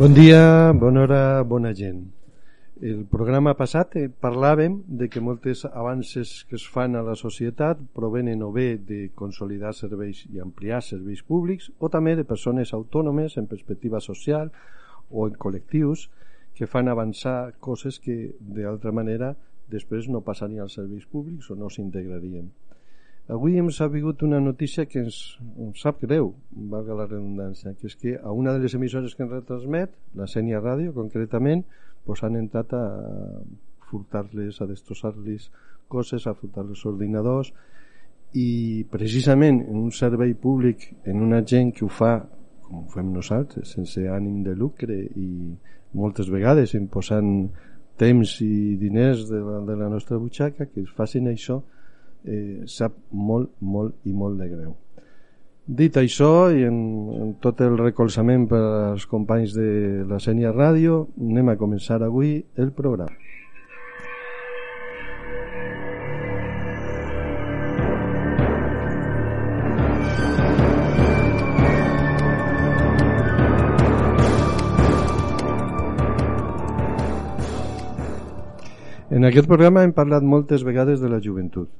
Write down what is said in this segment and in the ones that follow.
Bon dia, bona hora, bona gent. El programa passat eh, parlàvem de que moltes avances que es fan a la societat provenen o bé de consolidar serveis i ampliar serveis públics o també de persones autònomes en perspectiva social o en col·lectius que fan avançar coses que d'altra manera després no passarien als serveis públics o no s'integrarien. Avui hem sabut una notícia que ens, ens sap greu, valga la redundància, que és que a una de les emissores que ens retransmet, la Sènia Ràdio concretament, pues han entrat a furtar-les, a destrossar-les coses, a furtar-les ordinadors i precisament en un servei públic, en una gent que ho fa com ho fem nosaltres, sense ànim de lucre i moltes vegades imposant temps i diners de la, de la nostra butxaca, que facin això, eh, sap molt, molt i molt de greu. Dit això, i en, en tot el recolzament per als companys de la Sènia Ràdio, anem a començar avui el programa. En aquest programa hem parlat moltes vegades de la joventut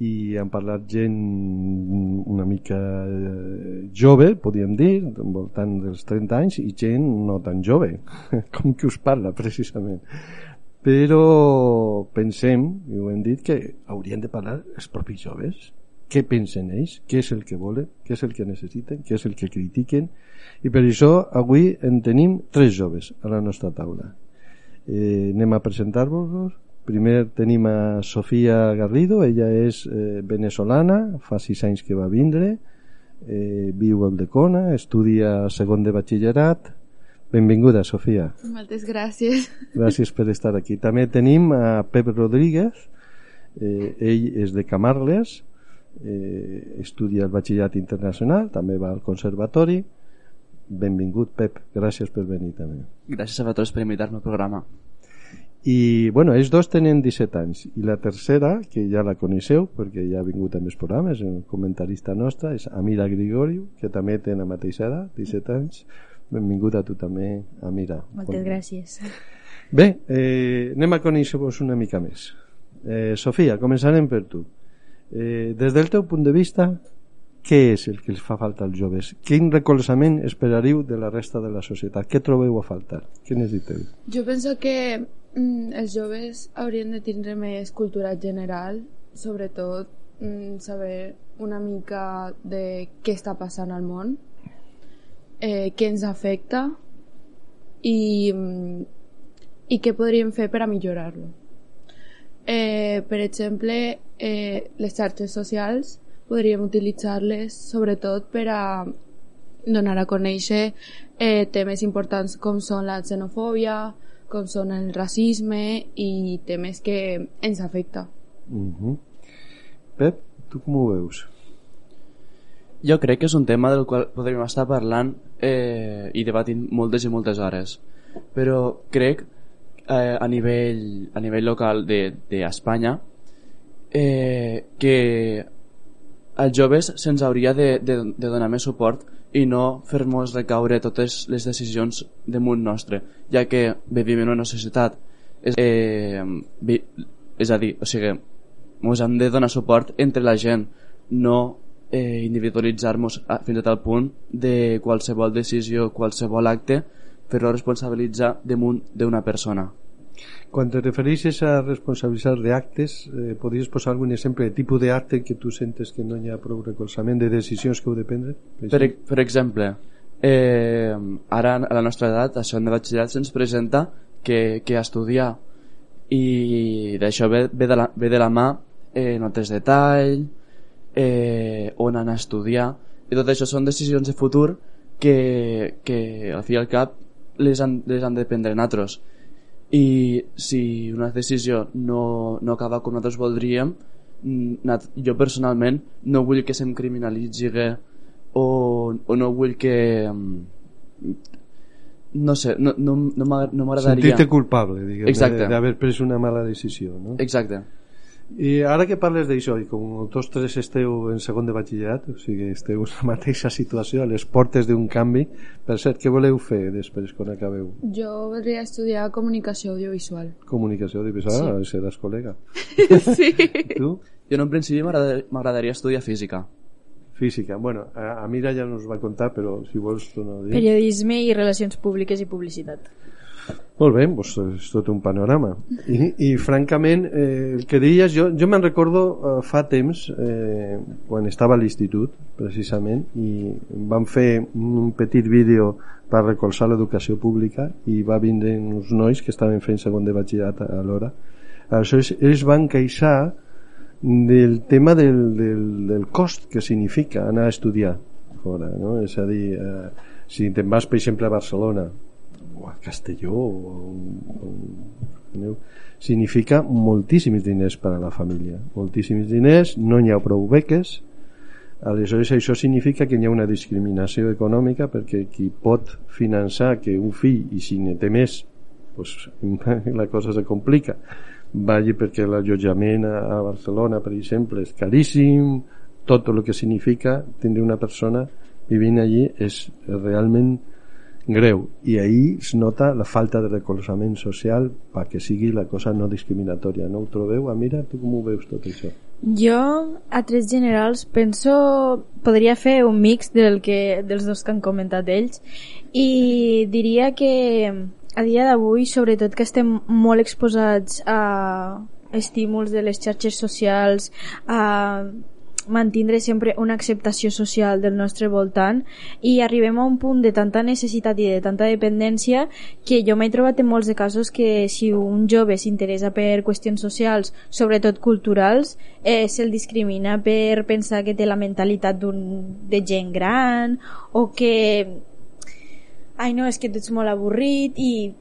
i han parlat gent una mica eh, jove, podríem dir, voltant dels 30 anys, i gent no tan jove, com que us parla precisament. Però pensem, i ho hem dit, que haurien de parlar els propis joves. Què pensen ells? Què és el que volen? Què és el que necessiten? Què és el que critiquen? I per això avui en tenim tres joves a la nostra taula. Eh, anem a presentar-vos Primer tenim a Sofia Garrido, ella és eh, venezolana, fa sis anys que va vindre, eh, viu a Aldecona, estudia segon de batxillerat. Benvinguda, Sofia. Moltes gràcies. Gràcies per estar aquí. També tenim a Pep Rodríguez, eh, ell és de Camarles, eh, estudia el batxillerat internacional, també va al conservatori. Benvingut, Pep. Gràcies per venir també. Gràcies a vosaltres per invitar-me al programa i bueno, ells dos tenen 17 anys. I la tercera, que ja la coneixeu perquè ja ha vingut a més programes un comentarista nostra, és Amira Grigoriu que també té la mateixa edat 17 anys, benvinguda a tu també Amira. Moltes bon... gràcies. Bé, eh, anem a conèixer-vos una mica més. Eh, Sofia, començarem per tu. Eh, des del teu punt de vista què és el que els fa falta als joves? Quin recolzament esperaríeu de la resta de la societat? Què trobeu a faltar? Què necessiteu? Jo penso que mm, els joves haurien de tindre més cultura general, sobretot mm, saber una mica de què està passant al món, eh, què ens afecta i, mm, i què podríem fer per a millorar-lo. Eh, per exemple, eh, les xarxes socials podríem utilitzar-les sobretot per a donar a conèixer eh, temes importants com són la xenofòbia, com són el racisme i temes que ens afecta. Uh -huh. Pep, tu com ho veus? Jo crec que és un tema del qual podríem estar parlant eh, i debatint moltes i moltes hores, però crec eh, a, nivell, a nivell local d'Espanya de, de eh, que als joves se'ns hauria de, de, de donar més suport i no fer-nos recaure totes les decisions damunt nostre, ja que vivim en una societat és, eh, vi, és a dir, o sigui, ens hem de donar suport entre la gent, no eh, individualitzar-nos fins a tal punt de qualsevol decisió, qualsevol acte, fer-lo responsabilitzar damunt d'una persona. Quan te refereixes a responsabilitzar d'actes, eh, podries posar algun exemple de tipus d'acte que tu sentes que no hi ha prou recolzament de decisions que heu de prendre? Per, per exemple, eh, ara a la nostra edat, això de batxillerat se'ns presenta que, que estudiar i d'això ve, ve, de la, ve de la mà eh, notes de tall eh, on anar a estudiar. I tot això són decisions de futur que, que al fi i al cap les han, les han de prendre nosaltres i si una decisió no, no acaba com nosaltres voldríem mm, jo personalment no vull que se'm criminalitzi o, o no vull que mm, no sé, no, no, no m'agradaria. Sentir-te culpable d'haver pres una mala decisió no? exacte i ara que parles d'això, i com tots tres esteu en segon de batxillerat, o sigui, esteu en la mateixa situació, a les portes d'un canvi, per cert, què voleu fer després quan acabeu? Jo voldria estudiar comunicació audiovisual. Comunicació audiovisual? Sí. Ah, seràs col·lega. sí. tu? Jo en un principi m'agradaria estudiar física. Física. Bueno, a, a Mira ja no us va contar, però si vols tu no. Periodisme i relacions públiques i publicitat. Molt bé, doncs és tot un panorama. I, i francament, eh, el que deies, jo, jo me'n recordo eh, fa temps, eh, quan estava a l'institut, precisament, i vam fer un petit vídeo per recolzar l'educació pública i va vindre uns nois que estaven fent segon de batxillerat a l'hora. Aleshores, ells van queixar del tema del, del, del cost que significa anar a estudiar fora, no? És a dir, eh, si te'n vas, per exemple, a Barcelona, o a Castelló o, o, significa moltíssims diners per a la família. Moltíssims diners, no hi ha prou beques. Aleshores això significa que hi ha una discriminació econòmica perquè qui pot finançar que un fill i si ne té més pues, la cosa se complica. Vagi perquè l'allotjament a Barcelona per exemple és caríssim tot el que significa tindre una persona vivint allí és realment greu i ahir es nota la falta de recolzament social perquè sigui la cosa no discriminatòria no ho trobeu? Amira, tu com ho veus tot això? Jo, a tres generals, penso podria fer un mix del que, dels dos que han comentat ells i diria que a dia d'avui, sobretot que estem molt exposats a estímuls de les xarxes socials, a mantindre sempre una acceptació social del nostre voltant i arribem a un punt de tanta necessitat i de tanta dependència que jo m'he trobat en molts de casos que si un jove s'interessa per qüestions socials, sobretot culturals, eh, se'l discrimina per pensar que té la mentalitat de gent gran o que ai no, és que tu ets molt avorrit i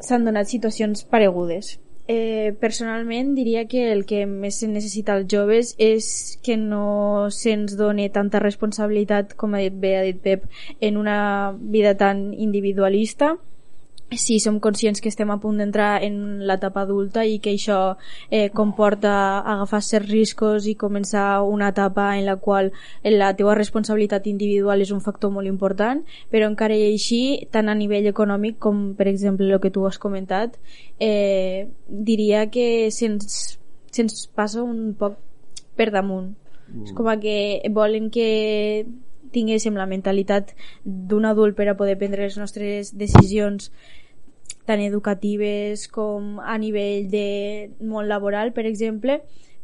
s'han donat situacions paregudes Eh, personalment diria que el que més se necessita als joves és que no se'ns doni tanta responsabilitat, com ha dit bé ha dit Pep, en una vida tan individualista si som conscients que estem a punt d'entrar en l'etapa adulta i que això eh, comporta agafar certs riscos i començar una etapa en la qual la teva responsabilitat individual és un factor molt important, però encara i així, tant a nivell econòmic com per exemple el que tu has comentat, eh, diria que se'ns se passa un poc per damunt. Mm. És com que volen que tinguéssim la mentalitat d'un adult per a poder prendre les nostres decisions tant educatives com a nivell de món laboral, per exemple,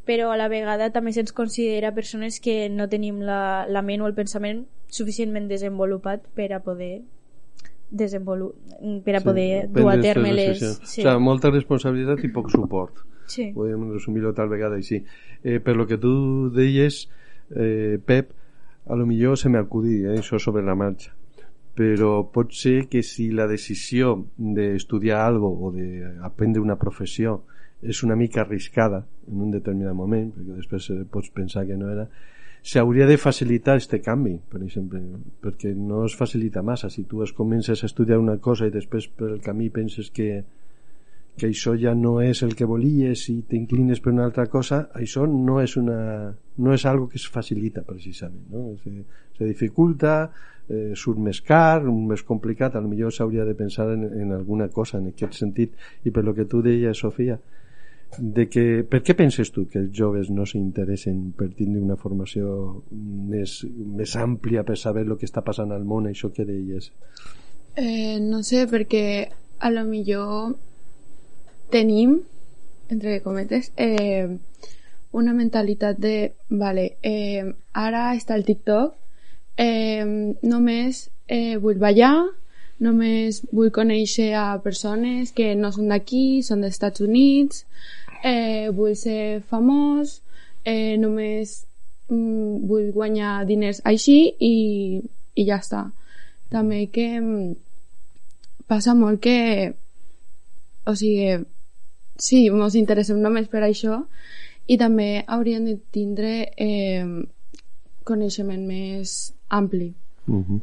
però a la vegada també se'ns considera persones que no tenim la, la ment o el pensament suficientment desenvolupat per a poder desenvolu per a sí, poder dur a terme les... Sí. O sigui, molta responsabilitat i poc suport. Sí. Podem resumir-ho tal vegada així. Eh, per lo que tu deies, eh, Pep, a lo millor se m'acudí eh, això sobre la marxa però pot ser que si la decisió d'estudiar algo o d'aprendre una professió és una mica arriscada en un determinat moment, perquè després pots pensar que no era, s'hauria de facilitar este canvi, per exemple, perquè no es facilita massa. Si tu es comences a estudiar una cosa i després per el camí penses que, que això ja no és el que volies i t'inclines per una altra cosa, això no és, una, no és algo que es facilita precisament. No? Se, se dificulta, eh, surt més car, més complicat, millor s'hauria de pensar en, en alguna cosa en aquest sentit. I per lo que tu deies, Sofia, de que, per què penses tu que els joves no s'interessen per tindre una formació més, més àmplia per saber el que està passant al món, això que deies? Eh, no sé, perquè a lo millor tenim, entre cometes, eh, una mentalitat de, vale, eh, ara està el TikTok eh, només eh, vull ballar, només vull conèixer a persones que no són d'aquí, són dels Estats Units, eh, vull ser famós, eh, només mm, vull guanyar diners així i, i ja està. També que mm, passa molt que o sigui, sí, ens interessem només per això i també hauríem de tindre eh, coneixement més ampli. Uh -huh.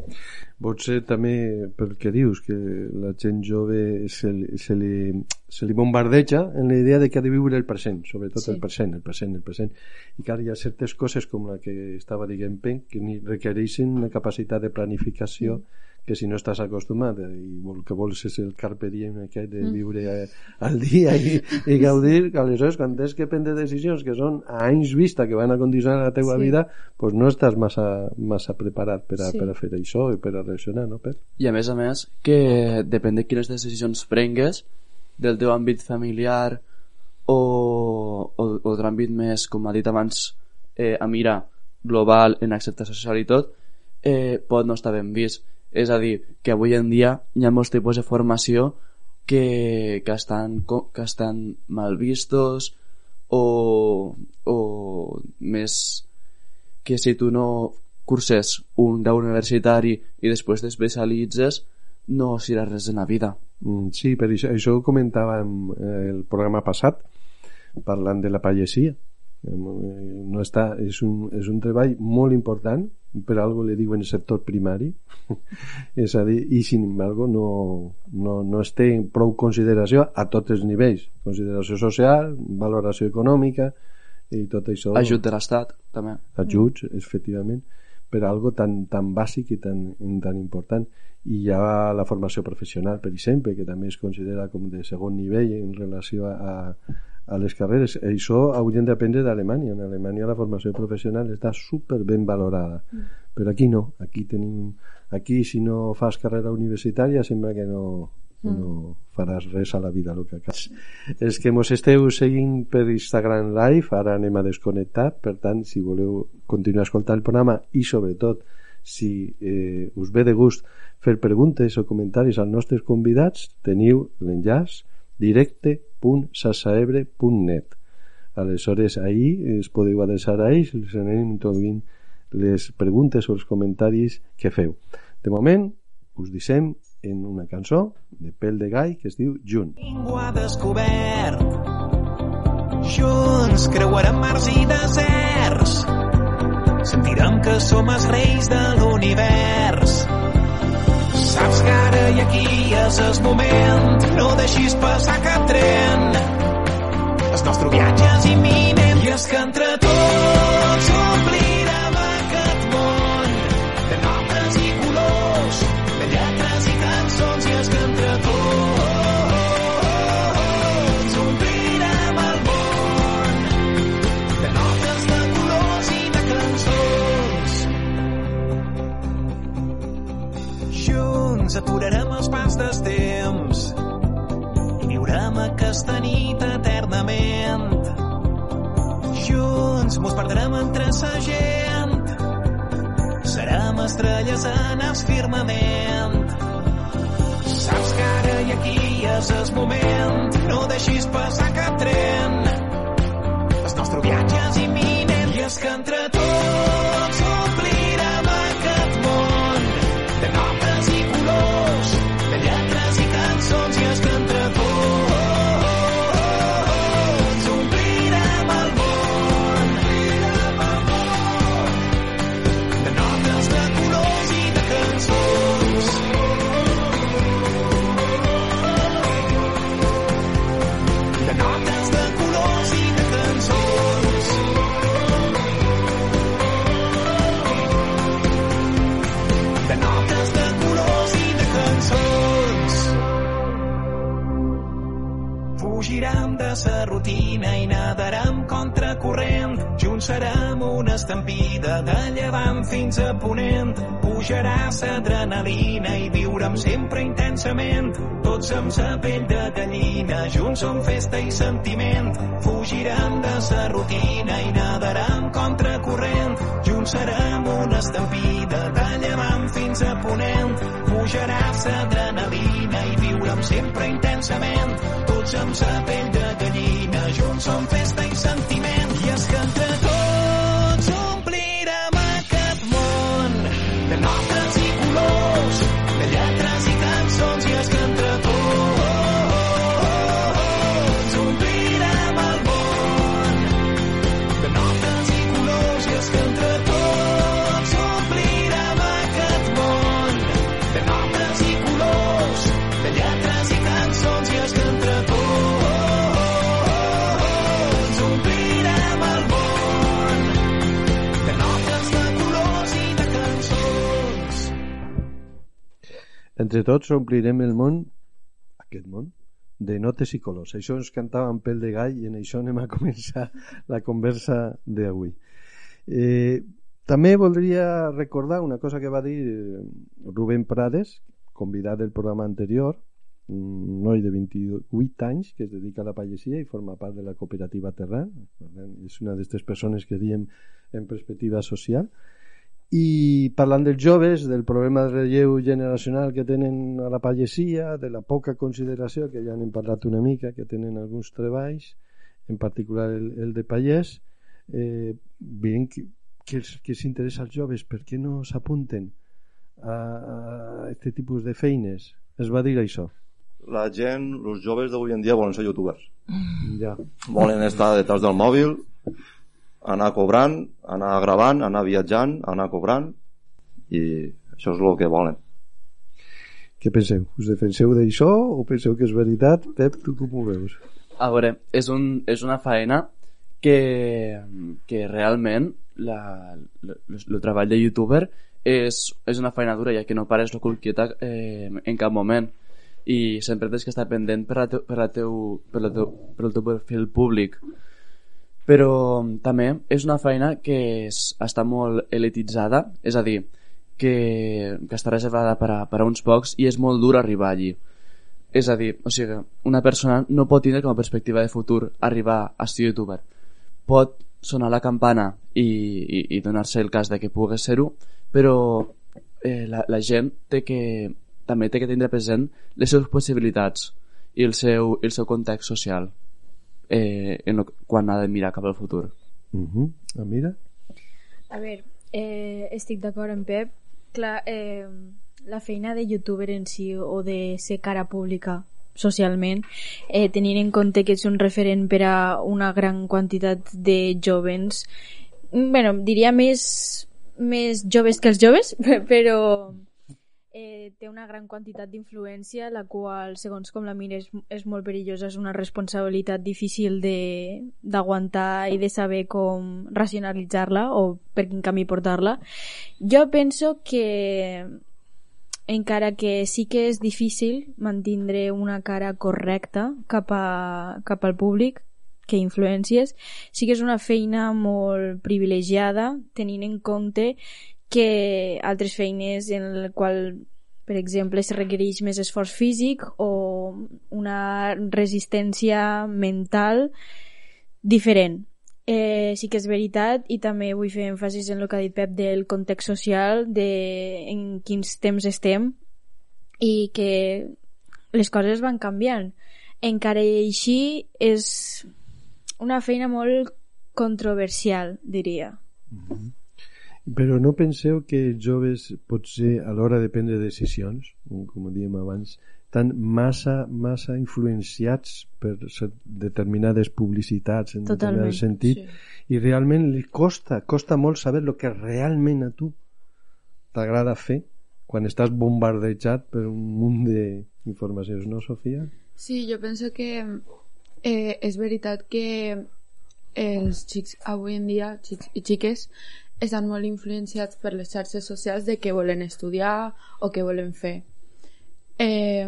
Pot ser també pel que dius que la gent jove se, se, li, se li bombardeja en la idea de que ha de viure el present, sobretot Sí. el present, el present, el present i que ara hi ha certes coses com la que estava dient Pen que ni requereixen una capacitat de planificació Mm. Que si no estàs acostumat i el que vols és el carpe diem aquest de Mm. viure eh, al dia i, i gaudir que aleshores quan tens que prendre decisions que són a anys vista que van a condicionar la teua Sí. vida pues no estàs massa, massa preparat per a, Sí. per a fer això i per a reaccionar, no? Per... I a més a més, que depèn de quines decisions prengues, del teu àmbit familiar o, o, o de l'àmbit més, com ha dit abans, eh, a mirar global en acceptació social i tot, eh, pot no estar ben vist. És a dir, que avui en dia hi ha molts tipus de formació que, que, estan, que estan mal vistos o, o més que si tu no curses un grau universitari i després t'especialitzes no seràs res en la vida. Mm, Sí, per això, això ho comentàvem eh, el programa passat parlant de la pagesia. Eh, no està, és, un, és un treball molt important per algo le diuen sector primari. És a dir, i sin embargo no, no, no es té prou consideració a tots els nivells. Consideració social, valoració econòmica i tot això. Ajut de l'estat també. Ajuts, efectivament, per algo tan, tan bàsic i tan, tan important. I hi ha la formació professional, per exemple, que també es considera com de segon nivell en relació a, a les carreres. Això hauríem d'aprendre d'Alemanya. En Alemanya la formació professional està super ben valorada. Però aquí no. Aquí tenim... Aquí, si no fas carrera universitària, sembla que no, no faràs res a la vida el que acabes. Els que mos esteu seguint per Instagram Live ara anem a desconnectar per tant si voleu continuar escoltant el programa i sobretot si eh, us ve de gust fer preguntes o comentaris als nostres convidats teniu l'enllaç directe.sasaebre.net aleshores ahir es podeu adreçar a ells i els anem introduint les preguntes o els comentaris que feu de moment us deixem en una cançó de Pèl de Gai que es diu Junt. Ningú ha descobert. Junts creuarem mars i deserts. Sentirem que som els reis de l'univers. Saps que i aquí és el moment. No deixis passar cap tren. El nostre viatge és imminent. I és que entre els pas dels temps i viurem aquesta nit eternament. Junts mos perdrem entre sa gent. Serem estrelles en el firmament. Saps que ara i aquí és el moment. No deixis passar cap tren. El nostre viatge és imminent i és que entre tots serem una estampida de llevant fins a ponent. Pujarà l'adrenalina i viurem sempre intensament. Tots amb sa pell de gallina, junts som festa i sentiment. Fugirem de sa rutina i nadarem contracorrent. Junts serem una estampida de llevant fins a ponent. Pujarà l'adrenalina i viurem sempre intensament, tots amb sa pell de gallina, junts som festa i sentiment, Entre tots omplirem el món, aquest món, de notes i colors. Això ens cantava en pèl de gall i en això anem a començar la conversa d'avui. Eh, també voldria recordar una cosa que va dir eh, Rubén Prades, convidat del programa anterior, un noi de 28 anys que es dedica a la pagesia i forma part de la cooperativa Terran. És una d'aquestes persones que diem en perspectiva social i parlant dels joves, del problema de relleu generacional que tenen a la pagesia, de la poca consideració, que ja n'hem parlat una mica, que tenen alguns treballs, en particular el, el de pagès, eh, veiem que, que, els, que s'interessa als joves, per què no s'apunten a, a aquest tipus de feines? Es va dir això. La gent, els joves d'avui en dia volen ser youtubers. Ja. Volen estar detrás del mòbil, anar cobrant, anar gravant, anar viatjant, anar cobrant, i això és el que volen. Què penseu? Us defenseu d'això o penseu que és veritat? Pep, tu com ho veus? A veure, és, un, és una feina que, que realment el treball de youtuber és, és una feina dura ja que no pares la quieta eh, en cap moment i sempre tens que estar pendent per, la teu, per, la teu, per, la teu, per el teu perfil públic però també és una feina que és, està molt elititzada és a dir, que, que està reservada per a, per a uns pocs i és molt dur arribar allí és a dir, o sigui, una persona no pot tindre com a perspectiva de futur arribar a ser youtuber. Pot sonar la campana i, i, i donar-se el cas de que pugui ser-ho, però eh, la, la gent té que, també té que tindre present les seves possibilitats i el seu, el seu context social eh, en lo, quan ha de mirar cap al futur. Uh -huh. Ah, mira? A veure, eh, estic d'acord amb Pep. Clar, eh, la feina de youtuber en si o de ser cara pública socialment, eh, tenint en compte que és un referent per a una gran quantitat de jovens, bueno, diria més, més joves que els joves, però eh, té una gran quantitat d'influència, la qual, segons com la mires, és molt perillosa, és una responsabilitat difícil d'aguantar i de saber com racionalitzar-la o per quin camí portar-la. Jo penso que encara que sí que és difícil mantindre una cara correcta cap, a, cap al públic que influències, sí que és una feina molt privilegiada tenint en compte que altres feines en el qual per exemple es requereix més esforç físic o una resistència mental diferent. Eh, sí que és veritat i també vull fer èmfasis en el que ha dit Pep del context social de en quins temps estem i que les coses van canviant. Encara i així és una feina molt controversial diria Però no penseu que els joves potser a l'hora de prendre decisions, com dèiem abans, estan massa, massa influenciats per determinades publicitats en Totalment, determinat sentit i realment li costa, costa molt saber el que realment a tu t'agrada fer quan estàs bombardejat per un munt d'informacions, no, Sofia? Sí, jo penso que eh, és veritat que els xics avui en dia, xics i xiques, estan molt influenciats per les xarxes socials de què volen estudiar o què volen fer. Eh,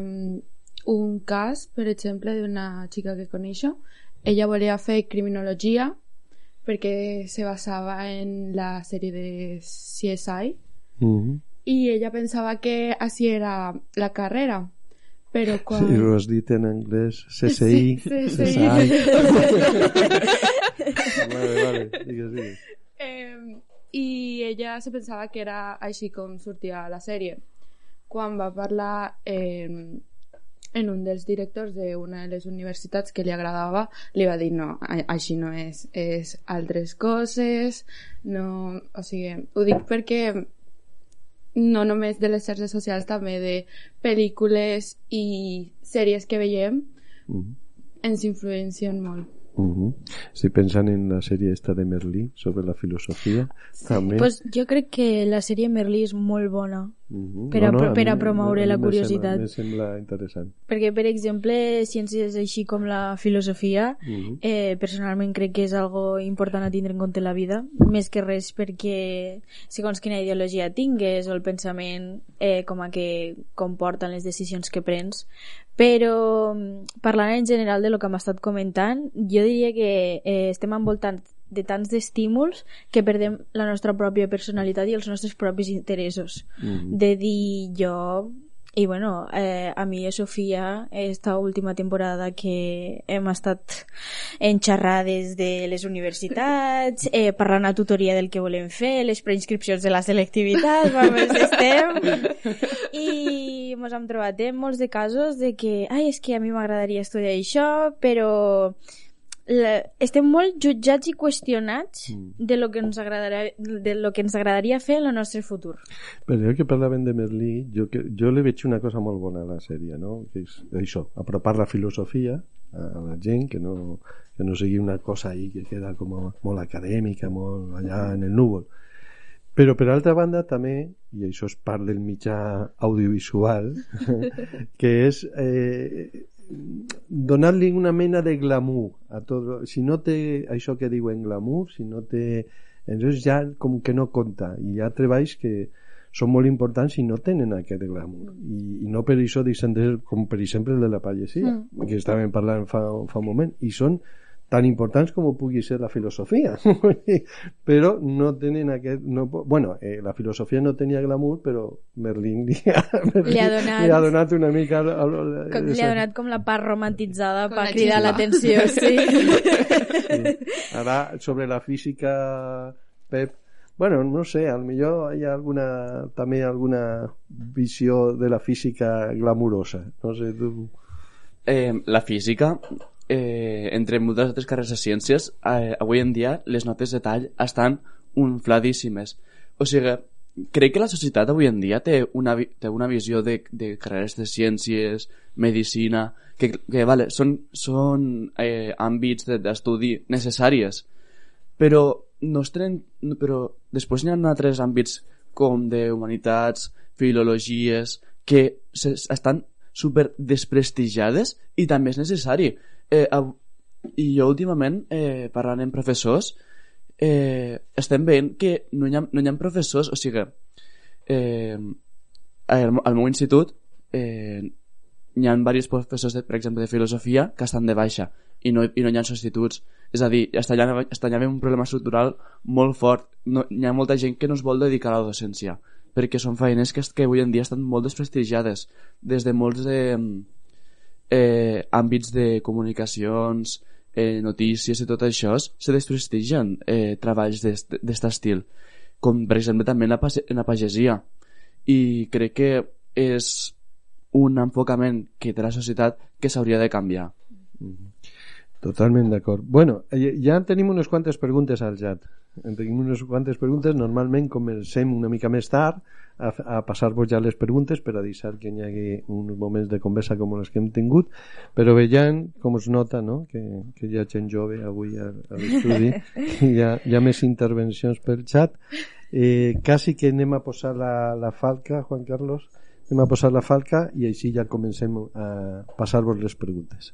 un cas, per exemple, d'una xica que coneixo, ella volia fer criminologia perquè se basava en la sèrie de CSI Mm -hmm. i ella pensava que així era la carrera però quan... Sí, ho has dit en anglès, CSI, Sí, sí. CSI. vale, vale, digues, digues. Eh, I ella se pensava que era així com sortia la sèrie. quan va parlar eh, en un dels directors d'una de les universitats que li agradava, li va dir no, així no és, és altres coses, no... O sigui, ho dic perquè no només de les xarxes socials, també de pel·lícules i sèries que veiem, Mhm. ens influencien molt. Mhm. Estoy pensando en la serie esta de Merlí sobre la filosofía. També. Pues jo crec que la sèrie Merlí és molt bona. Mhm. per a pro- per a promoure mi la curiositat. Me sembla interessant. Perquè, per exemple, ciències així com la filosofia, Mhm. eh, personalment crec que és algo important a tindre en compte en la vida, més que res perquè segons quina ideologia tingues o el pensament eh, com a que comporten les decisions que prens, però mm, parlant en general de lo que hem estat comentant, jo diria que eh, estem envoltats de tants estímuls que perdem la nostra pròpia personalitat i els nostres propis interessos Mhm. de dir jo i bueno, eh, a a Sofia esta última temporada que hem estat en xerrades de les universitats eh, parlant a tutoria del que volem fer les preinscripcions de la selectivitat vamos, estem. I ens hem trobat en molts de casos de que ai, és que a mi m'agradaria estudiar això però la, estem molt jutjats i qüestionats de lo que ens agradaria, de lo que ens agradaria fer en el nostre futur Però jo que parlaven de Merlí, jo, que, jo li veig una cosa molt bona a la sèrie, no? que és això, apropar la filosofia a la gent, que no, que no sigui una cosa ahí que queda com a, molt acadèmica, molt allà en el núvol. Però per altra banda també, i això és part del mitjà audiovisual, que és eh, donar-li una mena de glamour a tot. Si no té això que diuen glamour, si no té... Llavors ja com que no compta. I hi ha treballs que són molt importants i no tenen aquest glamour. I, i no per això deixen de ser, com per exemple el de la pagesia, mm. que estàvem parlant fa, fa un moment, i són tan importants com pugui ser la filosofia però no tenen aquest no, bueno, eh, la filosofia no tenia glamour però Merlín li ha, Li ha donat- li ha donat una mica al- al- com, li ha donat com la part romantitzada Com per la cridar l'atenció sí. Sí. Ara, sobre la física, Pep, bueno, no sé, al millor hi ha alguna, també alguna visió de la física glamurosa. No sé, tu... Eh, la física, eh, entre moltes altres carreres de ciències, eh, avui en dia les notes de tall estan infladíssimes. O sigui, crec que la societat avui en dia té una, té una visió de, de carreres de ciències, medicina, que, que vale, són, són eh, àmbits de- d'estudi necessàries, però no es tenen, no- però després hi ha altres àmbits com de humanitats, filologies, que estan super desprestigiades i també és necessari. Eh, I jo últimament, eh, parlant amb professors, eh, estem veient que no hi ha, no hi ha professors, o sigui, eh, al, al meu institut eh, hi ha diversos professors, de, per exemple, de filosofia que estan de baixa i no, i no hi ha substituts. És a dir, està allà, està allà un problema estructural molt fort. No, hi ha molta gent que no es vol dedicar a la docència perquè són feines que, que avui en dia estan molt desprestigiades des de molts de, eh, àmbits de comunicacions, eh, notícies i tot això se desprestigian eh, treballs d'aquest estil com per exemple també en la, en la pagesia i crec que és un enfocament que té la societat que s'hauria de canviar Totalment d'acord. Bueno, eh, ja tenim unes quantes preguntes al chat. Tenim unes quantes preguntes. Normalment comencem una mica més tard a, a passar-vos ja les preguntes per a deixar que hi hagi uns moments de conversa com els que hem tingut, però veient com es nota no? que, que hi ha gent jove avui a, a l'estudi, hi ha, hi ha més intervencions pel xat. Eh, quasi que anem a posar la, la falca, Juan Carlos, anem a posar la falca i així ja comencem a passar-vos les preguntes.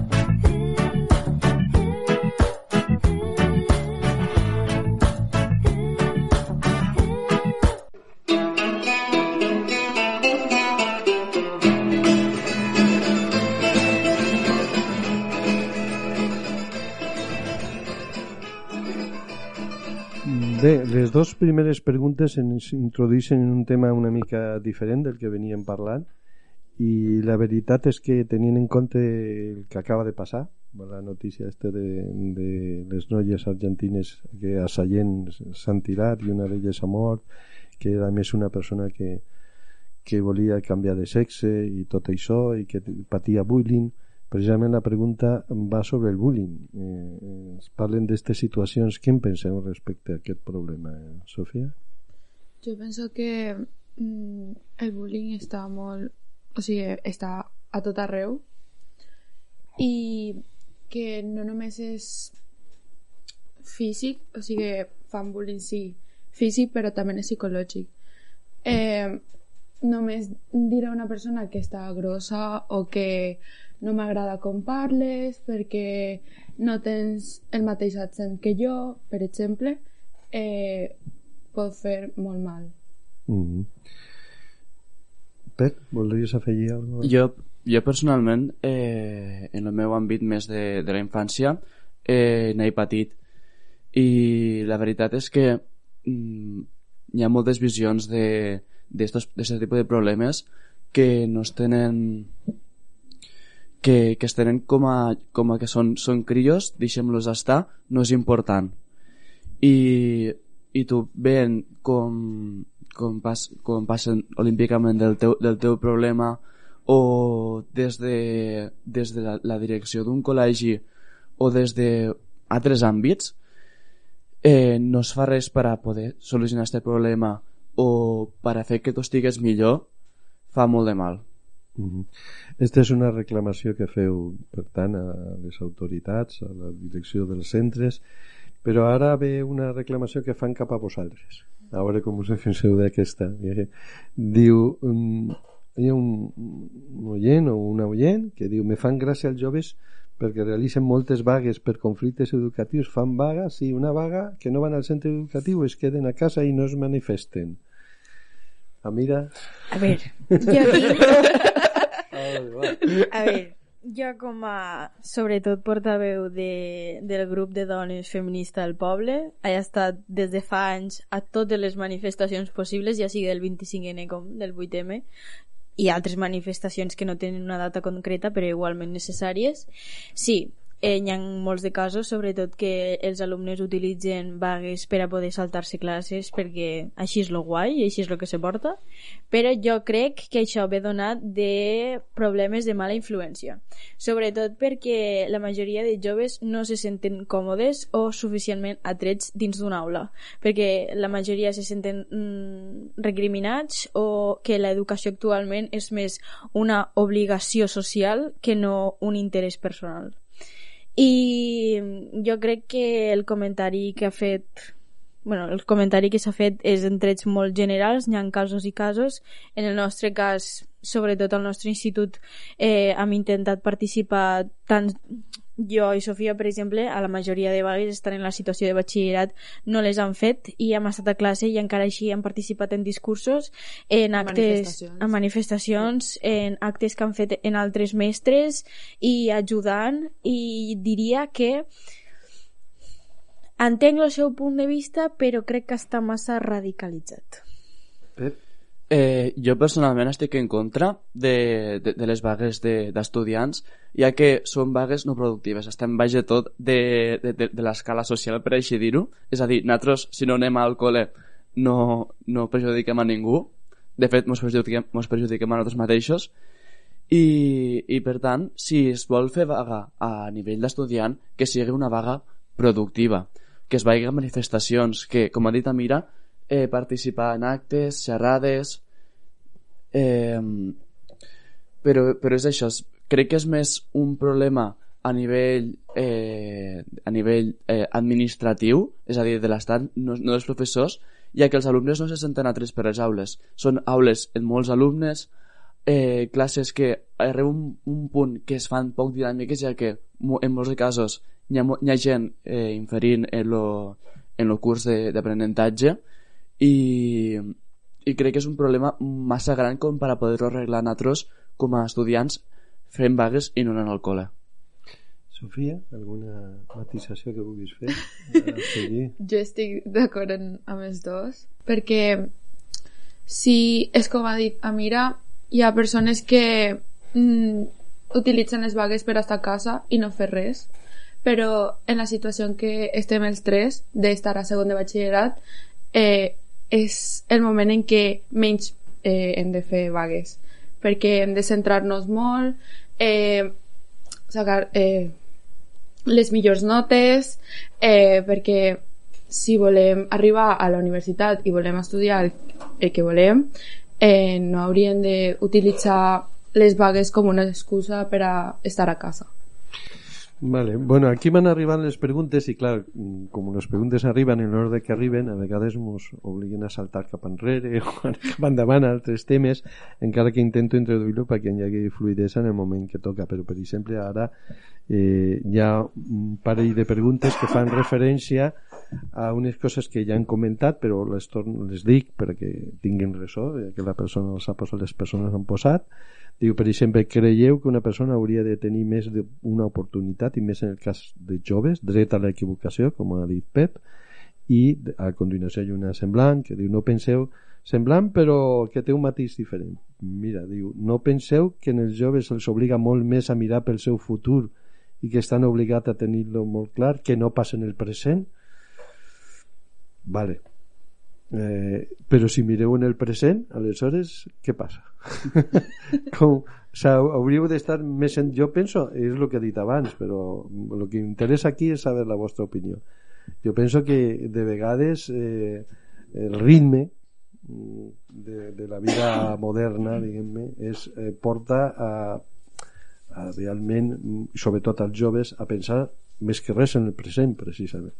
Bé, les dues primeres preguntes ens introdueixen en un tema una mica diferent del que veníem parlant i la veritat és que tenint en compte el que acaba de passar la notícia este de, de les noies argentines que a Sallent s'han tirat i una d'elles ha mort que era més una persona que, que volia canviar de sexe i tot això i que patia bullying precisament la pregunta va sobre el bullying. Eh, es parlen d'aquestes situacions. Què en penseu respecte a aquest problema, Sofia? Jo penso que mm, el bullying està molt... O sigui, està a tot arreu i que no només és físic, o sigui, fan bullying, sí, físic, però també és psicològic. Eh, només dir a una persona que està grossa o que no m'agrada com parles perquè no tens el mateix accent que jo, per exemple, eh, pot fer molt mal. Mm -hmm. Pep, voldries afegir alguna cosa? Jo, jo personalment, eh, en el meu àmbit més de, de la infància, eh, n'he patit. I la veritat és que mm, hi ha moltes visions de d'aquest tipus de problemes que no es tenen que, que es tenen com a, com a que són, són crios, deixem-los estar, no és important. I, i tu veient com, com, pas, com passen olímpicament del teu, del teu problema o des de, des de la, la direcció d'un col·legi o des de altres àmbits eh, no es fa res per a poder solucionar aquest problema o per a fer que tu estigues millor fa molt de mal. Uh -huh. Esta és una reclamació que feu, per tant, a les autoritats, a la direcció dels centres, però ara ve una reclamació que fan cap a vosaltres. A veure com us defenseu d'aquesta. Diu, um, hi ha un, un oient o una oient que diu me fan gràcia els joves perquè realitzen moltes vagues per conflictes educatius, fan vaga, sí, una vaga que no van al centre educatiu, es queden a casa i no es manifesten. A mira... A veure, jo aquí... a veure, jo com a, sobretot, portaveu de, del grup de dones feminista del poble, he estat des de fa anys a totes les manifestacions possibles, ja sigui del 25N com del 8M, i altres manifestacions que no tenen una data concreta però igualment necessàries. Sí, hi ha molts de casos, sobretot que els alumnes utilitzen vagues per a poder saltar-se classes perquè així és lo guai i així és el que se porta, però jo crec que això ve donat de problemes de mala influència, sobretot perquè la majoria de joves no se senten còmodes o suficientment atrets dins d'una aula, perquè la majoria se senten mm, recriminats o que l'educació actualment és més una obligació social que no un interès personal i jo crec que el comentari que ha fet bueno, el comentari que s'ha fet és en trets molt generals, n'hi ha casos i casos. En el nostre cas, sobretot al nostre institut, eh, hem intentat participar tant jo i Sofia, per exemple, a la majoria de vagues estan en la situació de batxillerat, no les han fet i hem estat a classe i encara així han participat en discursos, en actes, manifestacions. en manifestacions, en actes que han fet en altres mestres i ajudant i diria que entenc el seu punt de vista però crec que està massa radicalitzat. Pep? Eh, jo personalment estic en contra de, de, de les vagues d'estudiants, de, ja que són vagues no productives, estem baix de tot de, de, de, de l'escala social, per així dir-ho. És a dir, nosaltres, si no anem al col·le, no, no perjudiquem a ningú. De fet, ens perjudiquem, mos perjudiquem a nosaltres mateixos. I, I, per tant, si es vol fer vaga a nivell d'estudiant, que sigui una vaga productiva, que es vagi a manifestacions, que, com ha dit Amira, eh, participar en actes, xerrades... Eh, però, però és això, crec que és més un problema a nivell, eh, a nivell eh, administratiu, és a dir, de l'Estat, no, no dels professors, ja que els alumnes no se senten atrets per les aules. Són aules en molts alumnes, eh, classes que arriba un, un punt que es fan poc dinàmiques, ja que en molts casos hi ha, hi ha gent eh, inferint en en lo curs d'aprenentatge i, i crec que és un problema massa gran com per a poder-ho arreglar nosaltres com a estudiants fent vagues i no anant al col·le. Sofia, alguna matisació que vulguis fer? Seguir? Jo estic d'acord en- amb els dos, perquè si és com ha dit Amira, hi ha persones que mm, utilitzen les vagues per estar a casa i no fer res, però en la situació en què estem els tres, d'estar a segon de batxillerat, eh, és el moment en què menys eh, hem de fer vagues, perquè hem de centrar-nos molt, eh, sacar eh, les millors notes, eh, perquè si volem arribar a la universitat i volem estudiar el, que volem, eh, no hauríem d'utilitzar les vagues com una excusa per a estar a casa. Vale. Bueno, aquí van arribant les preguntes i clar, com les preguntes arriben en l'ordre que arriben, a vegades ens obliguen a saltar cap enrere o cap endavant altres temes, encara que intento introduir-lo perquè hi hagi fluidesa en el moment que toca. Però, per exemple, ara eh, hi ha un parell de preguntes que fan referència a unes coses que ja han comentat, però les, torno, les dic perquè tinguin ressò, que la persona els ha posat, les persones han posat. Diu, per exemple, creieu que una persona hauria de tenir més d'una oportunitat, i més en el cas de joves, dret a l'equivocació, com ha dit Pep, i a continuació hi ha una semblant que diu, no penseu semblant però que té un matís diferent. Mira, diu, no penseu que en els joves els obliga molt més a mirar pel seu futur i que estan obligats a tenir-lo molt clar que no passa en el present? Vale eh, però si mireu en el present aleshores què passa? Com, o sea, hauríeu d'estar més en... jo penso, és el que he dit abans però el que interessa aquí és saber la vostra opinió. Jo penso que de vegades eh, el ritme mm, de, de la vida moderna diguem-ne eh, porta a, a realment mm, sobretot als joves a pensar més que res en el present precisament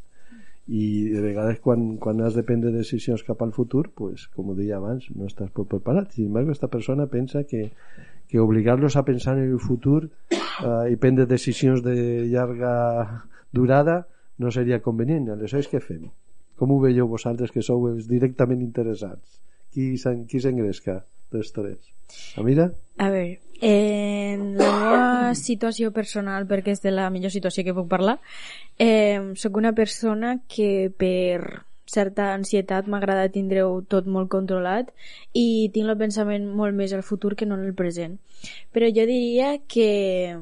i de vegades quan, quan has de prendre decisions cap al futur pues, com ho deia abans, no estàs prou preparat sin embargo esta persona pensa que, que obligar-los a pensar en el futur eh, i prendre decisions de llarga durada no seria convenient aleshores què fem? com ho veieu vosaltres que sou directament interessats? Qui s'en- qui s'engresca dels tres? Amira? A veure, en la meva situació personal, perquè és de la millor situació que puc parlar, eh, sóc una persona que per certa ansietat m'agrada tindre-ho tot molt controlat i tinc el pensament molt més al futur que no en el present. Però jo diria que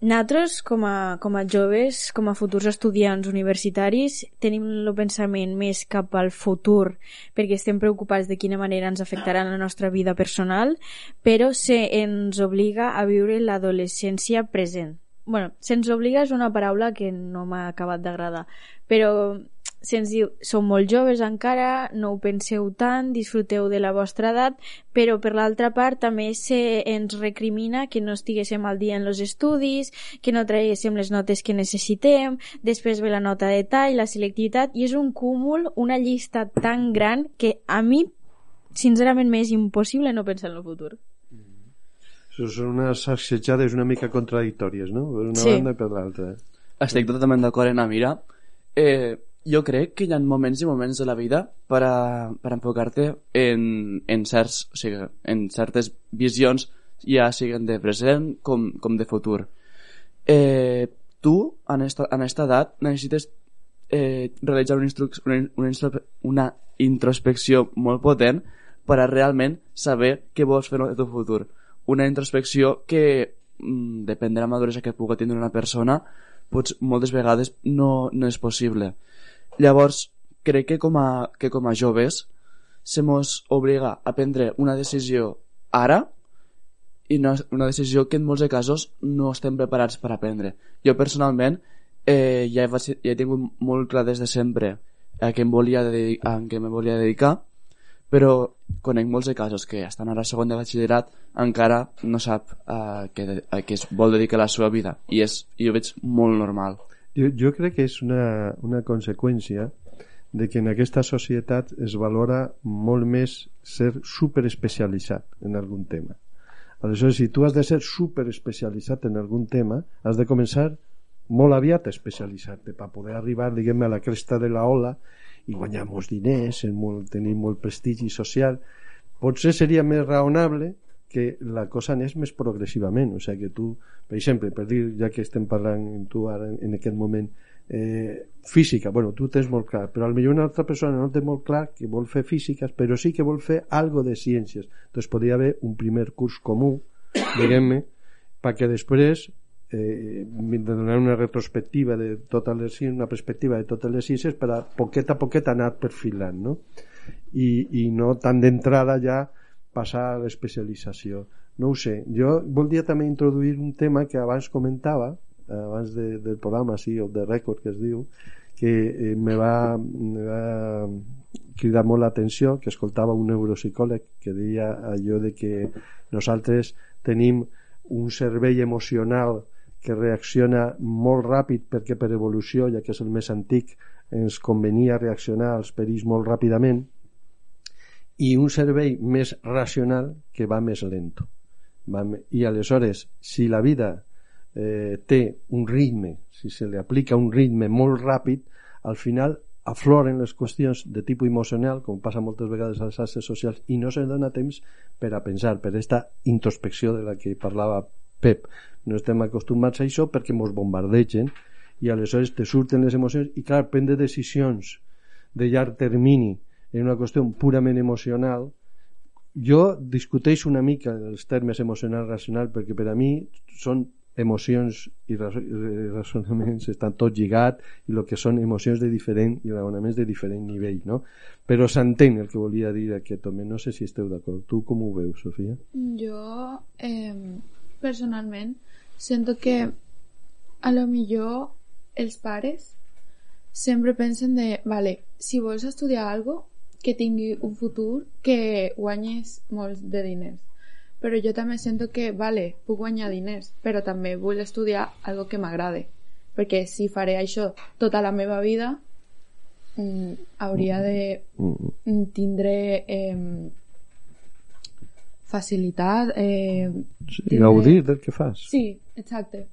nosaltres, com a, com a joves, com a futurs estudiants universitaris, tenim el pensament més cap al futur perquè estem preocupats de quina manera ens afectarà la nostra vida personal, però se ens obliga a viure l'adolescència present. Bueno, se'ns obliga és una paraula que no m'ha acabat d'agradar, però se'ns diu, sou molt joves encara, no ho penseu tant, disfruteu de la vostra edat, però per l'altra part també se ens recrimina que no estiguéssim al dia en els estudis, que no traguéssim les notes que necessitem, després ve la nota de tall, la selectivitat, i és un cúmul, una llista tan gran que a mi, sincerament, m'és impossible no pensar en el futur. Això són unes assetjades una mica contradictòries, no? Per una Sí. banda i per l'altra. Eh? Estic totalment d'acord en Amira. Eh, jo crec que hi ha moments i moments de la vida per, a, per enfocar-te en, en, certs, o sigui, en certes visions, ja siguen de present com, com de futur. Eh, tu, en esta, en esta edat, necessites eh, realitzar una, una, una, una introspecció molt potent per a realment saber què vols fer en el teu futur. Una introspecció que, mm, depèn de la maduresa que pugui tindre una persona, pots, moltes vegades no, no és possible. Llavors, crec que com a, que com a joves se mos obliga a prendre una decisió ara i no, una decisió que en molts de casos no estem preparats per a prendre. Jo personalment eh, ja, he, ja he tingut molt clar des de sempre a què em volia dedicar, a què me volia dedicar però conec molts de casos que estan ara segon de batxillerat encara no sap a què, a què es vol dedicar la seva vida i, és, i ho veig molt normal Jo, jo crec que és una, una conseqüència de que en aquesta societat es valora molt més ser superespecialitzat en algun tema. Aleshores, si tu has de ser superespecialitzat en algun tema, has de començar molt aviat a especialitzar-te per poder arribar, diguem a la cresta de la ola i guanyar molts diners, molt, tenir molt prestigi social. Potser seria més raonable que la cosa anés més progressivament, o sigui que tu, per exemple, per dir, ja que estem parlant tu ara en aquest moment, eh, física, bueno, tu tens molt clar, però potser una altra persona no té molt clar que vol fer físiques, però sí que vol fer algo de ciències. Doncs podria haver un primer curs comú, diguem-ne, perquè després eh, donar una retrospectiva de totes les una perspectiva de totes les ciències per a poquet a poquet anar perfilant, no? I, i no tan d'entrada ja passar a l'especialització. No ho sé. Jo voldria també introduir un tema que abans comentava, abans de, del programa, sí, o de rècord que es diu, que eh, me, va, me va cridar molt l'atenció, que escoltava un neuropsicòleg que deia allò de que nosaltres tenim un cervell emocional que reacciona molt ràpid perquè per evolució, ja que és el més antic, ens convenia reaccionar als perills molt ràpidament i un cervell més racional que va més lento. Va, I aleshores, si la vida eh, té un ritme, si se li aplica un ritme molt ràpid, al final afloren les qüestions de tipus emocional, com passa moltes vegades als xarxes socials, i no se dona temps per a pensar, per aquesta introspecció de la que parlava Pep. No estem acostumats a això perquè ens bombardegen i aleshores te surten les emocions i clar, prendre decisions de llarg termini en una qüestió purament emocional jo discuteixo una mica els termes emocional racional perquè per a mi són emocions i raonaments estan tot lligat i el que són emocions de diferent i raonaments de diferent nivell no? però s'entén el que volia dir aquest home no sé si esteu d'acord, tu com ho veus Sofia? Jo eh, personalment sento que a lo millor els pares sempre pensen de, vale, si vols estudiar algo que tingui un futur que guanyes molts de diners però jo també sento que, vale, puc guanyar diners, però també vull estudiar algo que m'agrade, perquè si faré això tota la meva vida, mm, hauria de mm, tindre eh, facilitat... Eh, sí, tindre... Gaudir del que fas. Sí, exacte.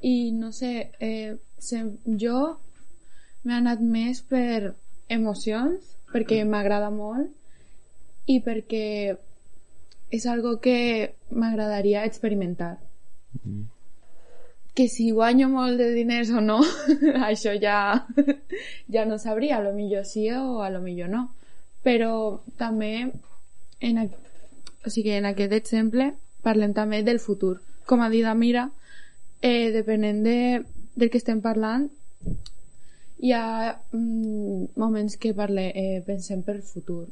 I no sé, eh, se, jo m'he anat més per emocions, perquè m'agrada molt, i perquè és algo que m'agradaria experimentar. Mm. Que si guanyo molt de diners o no, això ja, ja no sabria, a lo millor sí o a lo millor no. Però també, en, o sigui, en aquest exemple, parlem també del futur. Com ha dit Amira, eh, depenent de, del que estem parlant, hi ha mm, moments que parle, eh, pensem per futur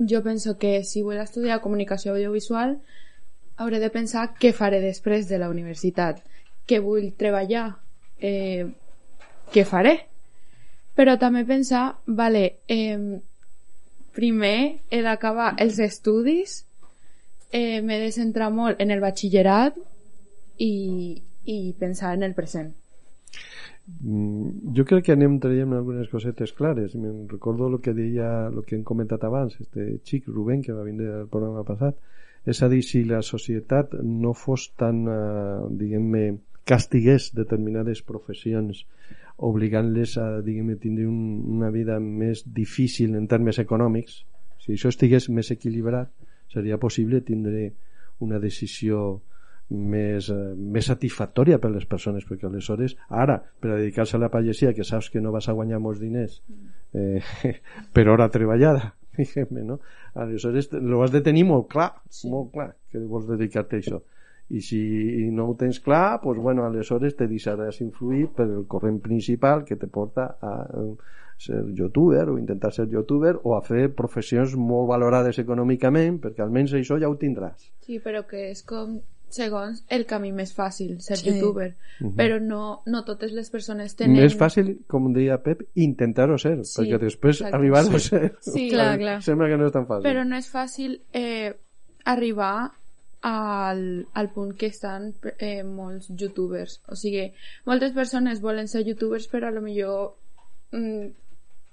jo penso que si vull estudiar comunicació audiovisual hauré de pensar què faré després de la universitat, què vull treballar, eh, què faré. Però també pensar, vale, eh, primer he d'acabar els estudis, eh, m'he de centrar molt en el batxillerat i, i pensar en el present. Mm, jo crec que anem traient algunes cosetes clares. Me'n recordo el que deia el que hem comentat abans este xic Rubén que va vindre al programa passat. És a dir, si la societat no fos tan eh, diguem-ne castigués determinades professions obligant-les a diguem tindre un, una vida més difícil en termes econòmics si això estigués més equilibrat seria possible tindre una decisió més, eh, més satisfactòria per les persones perquè aleshores, ara, per a dedicar-se a la pagesia que saps que no vas a guanyar molts diners eh, per hora treballada diguem no? aleshores ho has de tenir molt clar sí. molt clar que vols dedicar-te a això i si no ho tens clar pues bueno, aleshores te deixaràs influir per el corrent principal que te porta a eh, ser youtuber o intentar ser youtuber o a fer professions molt valorades econòmicament perquè almenys això ja ho tindràs Sí, però que és com segons el camí més fàcil, ser sí. youtuber. Uh -huh. Però no, no totes les persones tenen... Més fàcil, com deia Pep, intentar-ho ser, sí, perquè després arribar a ser... Sí, clar, clar. Sembla que no és tan fàcil. Però no és fàcil eh, arribar al, al punt que estan eh, molts youtubers. O sigui, moltes persones volen ser youtubers, però a lo millor mm,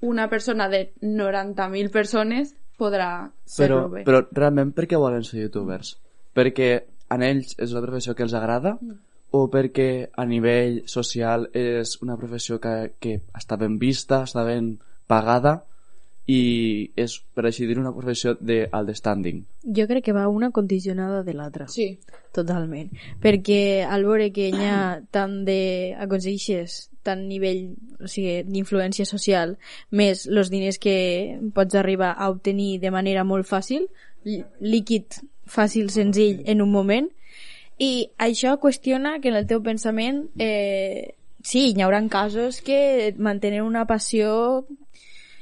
una persona de 90.000 persones podrà ser-ho bé. Però realment per què volen ser youtubers? Perquè en ells és una professió que els agrada mm. o perquè a nivell social és una professió que, que està ben vista, està ben pagada i és, per així dir, una professió d'alt standing. Jo crec que va una condicionada de l'altra. Sí. Totalment. Perquè al veure que hi ha tant de... aconsegueixes tant nivell o sigui, d'influència social més els diners que pots arribar a obtenir de manera molt fàcil lí- líquid, fàcil, senzill en un moment i això qüestiona que en el teu pensament eh, sí, hi haurà casos que mantenen una passió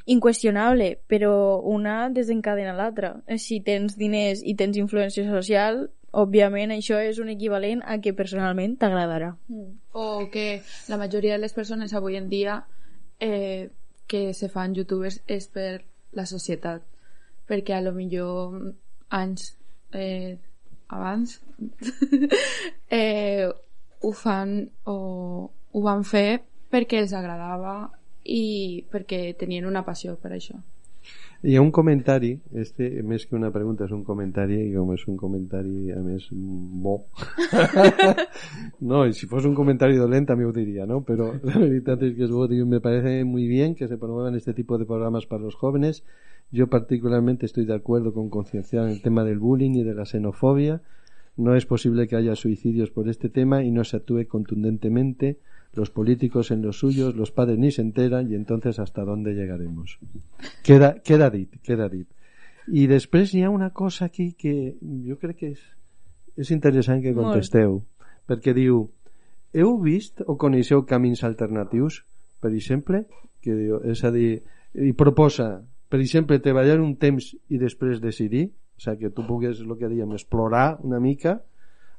inqüestionable, però una desencadena l'altra. Si tens diners i tens influència social, òbviament això és un equivalent a que personalment t'agradarà. O que la majoria de les persones avui en dia eh, que se fan youtubers és per la societat. Perquè a lo millor anys eh, abans eh, ho fan o ho van fer perquè els agradava i perquè tenien una passió per això. Hi ha un comentari, este més que una pregunta és un comentari i com és un comentari a més bo no, i si fos un comentari dolent també ho diria, ¿no? pero la veritat es que digo, me parece muy bien que se promuevan este tipo de programas para los jóvenes yo particularmente estoy de acuerdo con concienciar el tema del bullying y de la xenofobia no es posible que haya suicidios por este tema y no se actúe contundentemente los políticos en los suyos, los padres ni se enteran y entonces hasta dónde llegaremos. Queda, queda dit, queda dit. I després hi ha una cosa aquí que jo crec que és, és interessant que Molt. contesteu, perquè diu heu vist o coneixeu camins alternatius, per exemple, que diu, és a dir, i proposa, per exemple, treballar un temps i després decidir, o sigui, que tu pugues, el que dèiem, explorar una mica,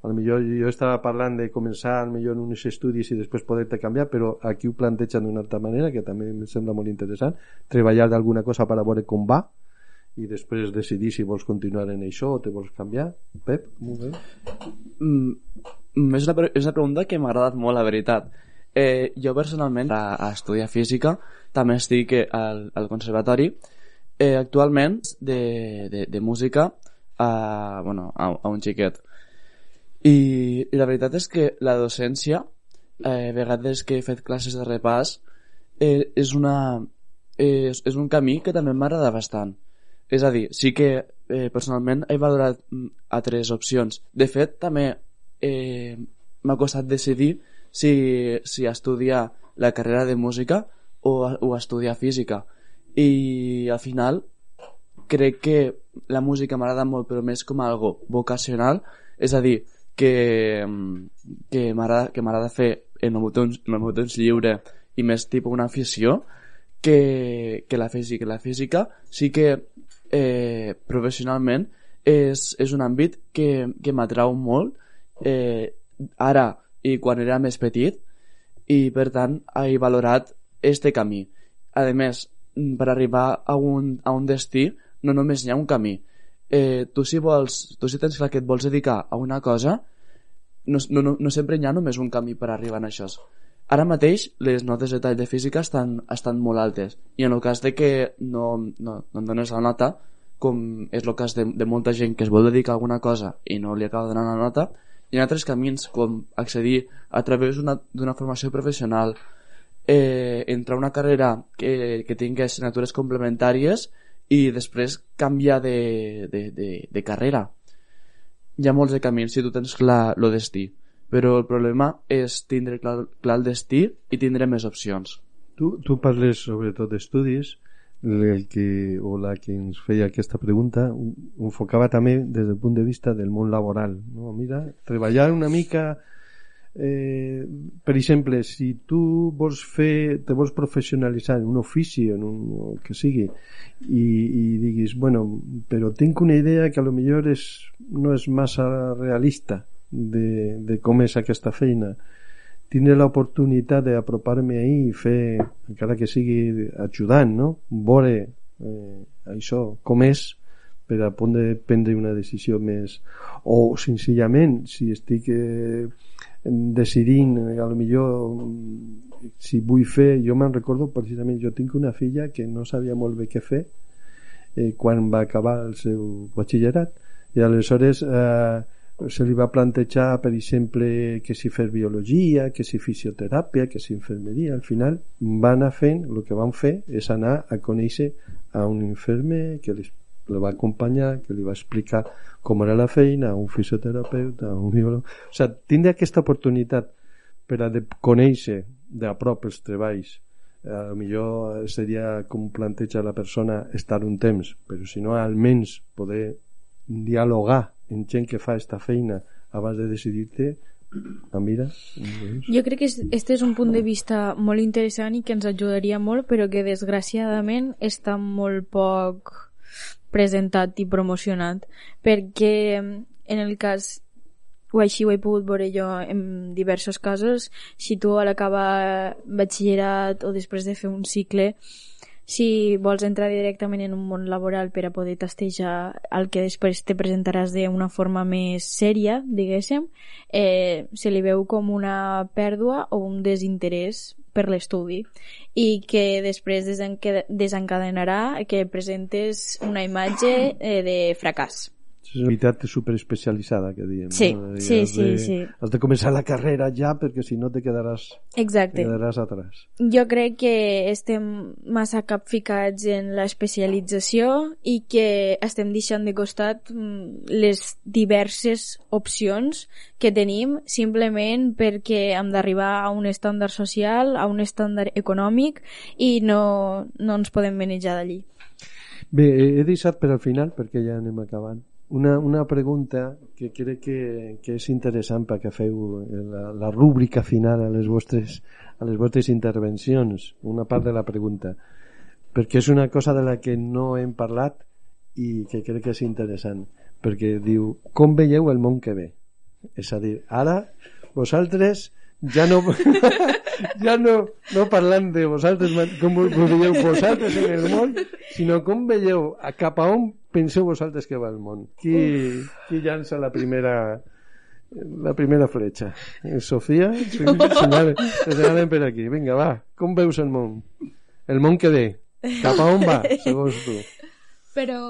a lo millor jo estava parlant de començar al millor en uns estudis i després poder-te canviar, però aquí ho plantegen d'una altra manera, que també em sembla molt interessant, treballar d'alguna cosa per a veure com va i després decidir si vols continuar en això o te vols canviar. Pep, molt bé. Mm, mm, és, una, és una pregunta que m'ha agradat molt, la veritat. Eh, jo personalment, a, a estudiar física, també estic eh, al, al conservatori, eh, actualment de, de, de música a, bueno, a, a un xiquet. I, I la veritat és que la docència, eh, vegades que he fet classes de repàs, eh, és, una, és, és un camí que també m'agrada bastant. És a dir, sí que eh, personalment he valorat mm, altres opcions. De fet, també eh, m'ha costat decidir si, si estudiar la carrera de música o, o estudiar física. I al final crec que la música m'agrada molt, però més com a algo vocacional, és a dir, que, que m'agrada fer en el meu temps, en el meu temps lliure i més tipus una afició que, que la física. La física sí que eh, professionalment és, és un àmbit que, que m'atrau molt eh, ara i quan era més petit i per tant he valorat este camí. A més, per arribar a un, a un destí no només hi ha un camí. Eh, tu si vols, tu si tens clar que et vols dedicar a una cosa, no, no, no, sempre hi ha només un camí per arribar a això. Ara mateix les notes de tall de física estan, estan molt altes i en el cas de que no, no, no em dones la nota com és el cas de, de molta gent que es vol dedicar a alguna cosa i no li acaba donant la nota hi ha altres camins com accedir a través d'una formació professional eh, entrar a una carrera que, que tingui assignatures complementàries i després canviar de, de, de, de carrera hi ha molts de camins si tu tens clar el destí però el problema és tindre clar, clar el destí i tindre més opcions Tu, tu parles sobretot d'estudis, el que, o la que ens feia aquesta pregunta enfocava també des del punt de vista del món laboral. No? Mira, treballar una mica eh, per exemple, si tu vols fer, te vols professionalitzar en un ofici, en un que sigui, i, i diguis, bueno, però tinc una idea que a lo millor és, no és massa realista de, de com és aquesta feina, tindre l'oportunitat d'apropar-me ahí i fer, encara que sigui ajudant, no? Veure eh, això, com és, per a prendre una decisió més... O, senzillament, si estic eh, decidint, a lo millor, si vull fer... Jo me'n recordo, precisament, jo tinc una filla que no sabia molt bé què fer eh, quan va acabar el seu batxillerat i aleshores eh, se li va plantejar per exemple que si fer biologia que si fisioteràpia, que si infermeria. Al final van anar fent, el que van fer és anar a conèixer a un infermer que li, li va acompanyar, que li va explicar com era la feina, un fisioterapeuta, un biòleg... O sigui, tindre aquesta oportunitat per a de conèixer de prop els treballs a lo millor seria com planteja la persona estar un temps, però si no almenys poder dialogar amb gent que fa esta feina abans de decidir-te ah, mira doncs. Jo crec que este és un punt de vista molt interessant i que ens ajudaria molt, però que desgraciadament està molt poc presentat i promocionat, perquè en el cas o així ho he pogut veure jo en diversos casos, si tu a l'acabar batxillerat o després de fer un cicle, si vols entrar directament en un món laboral per a poder tastejar el que després te presentaràs d'una forma més sèria, diguéssim, eh, se li veu com una pèrdua o un desinterès per l'estudi i que després desencadenarà que presentes una imatge eh, de fracàs és una veritat superespecialitzada que diem sí, no? sí, sí, de, sí. has de començar la carrera ja perquè si no te quedaràs exacte. te quedaràs atrás jo crec que estem massa capficats en l'especialització i que estem deixant de costat mm, les diverses opcions que tenim simplement perquè hem d'arribar a un estàndard social, a un estàndard econòmic i no, no ens podem manejar d'allí. Bé, he deixat per al final perquè ja anem acabant una, una pregunta que crec que, que és interessant perquè feu la, la rúbrica final a les, vostres, a les vostres intervencions, una part de la pregunta, perquè és una cosa de la que no hem parlat i que crec que és interessant, perquè diu, com veieu el món que ve? És a dir, ara vosaltres ja no ja no, no parlant de vosaltres com ho veieu vosaltres en el món sinó com veieu cap a on penseu vosaltres que va el món? Qui, qui llança la primera la primera fletxa? Sofia? Sí, senyalen per aquí. Vinga, va, com veus el món? El món que ve? Cap a on va, segons tu? Però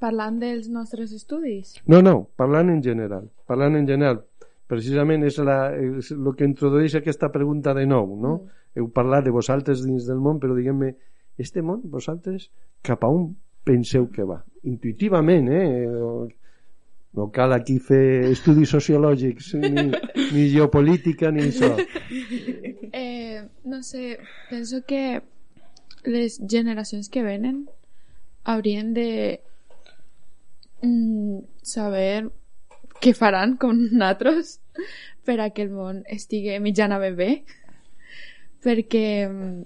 parlant dels nostres estudis? No, no, parlant en general. Parlant en general. Precisament és, la, és el que introdueix aquesta pregunta de nou, no? Mm. Heu parlat de vosaltres dins del món, però diguem-me, este món, vosaltres, cap a on penseu que va intuïtivament eh? no cal aquí fer estudis sociològics ni, ni geopolítica ni això eh, no sé penso que les generacions que venen haurien de mm, saber què faran com nosaltres per a que el món estigui mitjanament bé perquè mm,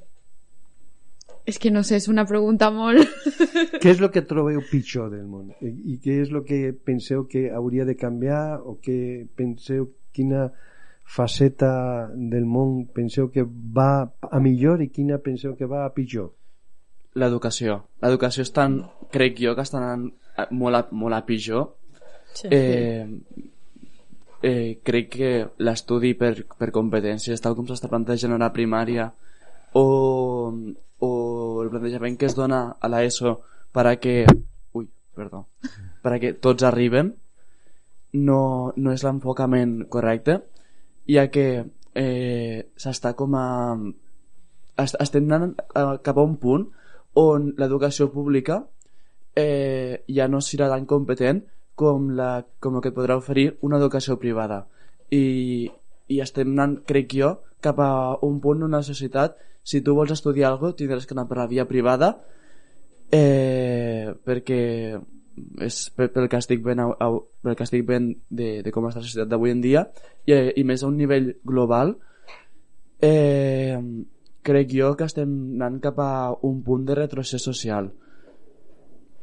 és que no sé, és una pregunta molt... què és el que trobeu pitjor del món? I, què és el que penseu que hauria de canviar o què penseu quina faceta del món penseu que va a millor i quina penseu que va a pitjor? L'educació. L'educació estan, crec jo, que estan molt a, molt a pitjor. Sí. Eh, eh, crec que l'estudi per, per competències, tal com s'està plantejant a la primària, o, o el plantejament que es dona a la ESO para que ui, perdó, para que tots arriben no, no és l'enfocament correcte ja que eh, s'està com a estem anant cap a un punt on l'educació pública eh, ja no serà tan competent com, la, com el que podrà oferir una educació privada. I, i estem anant, crec jo, cap a un punt la societat. Si tu vols estudiar alguna cosa tindràs que anar per la via privada eh, perquè és pel que estic ben, pel que estic ben de, de com està la societat d'avui en dia i, i més a un nivell global eh, crec jo que estem anant cap a un punt de retrocés social.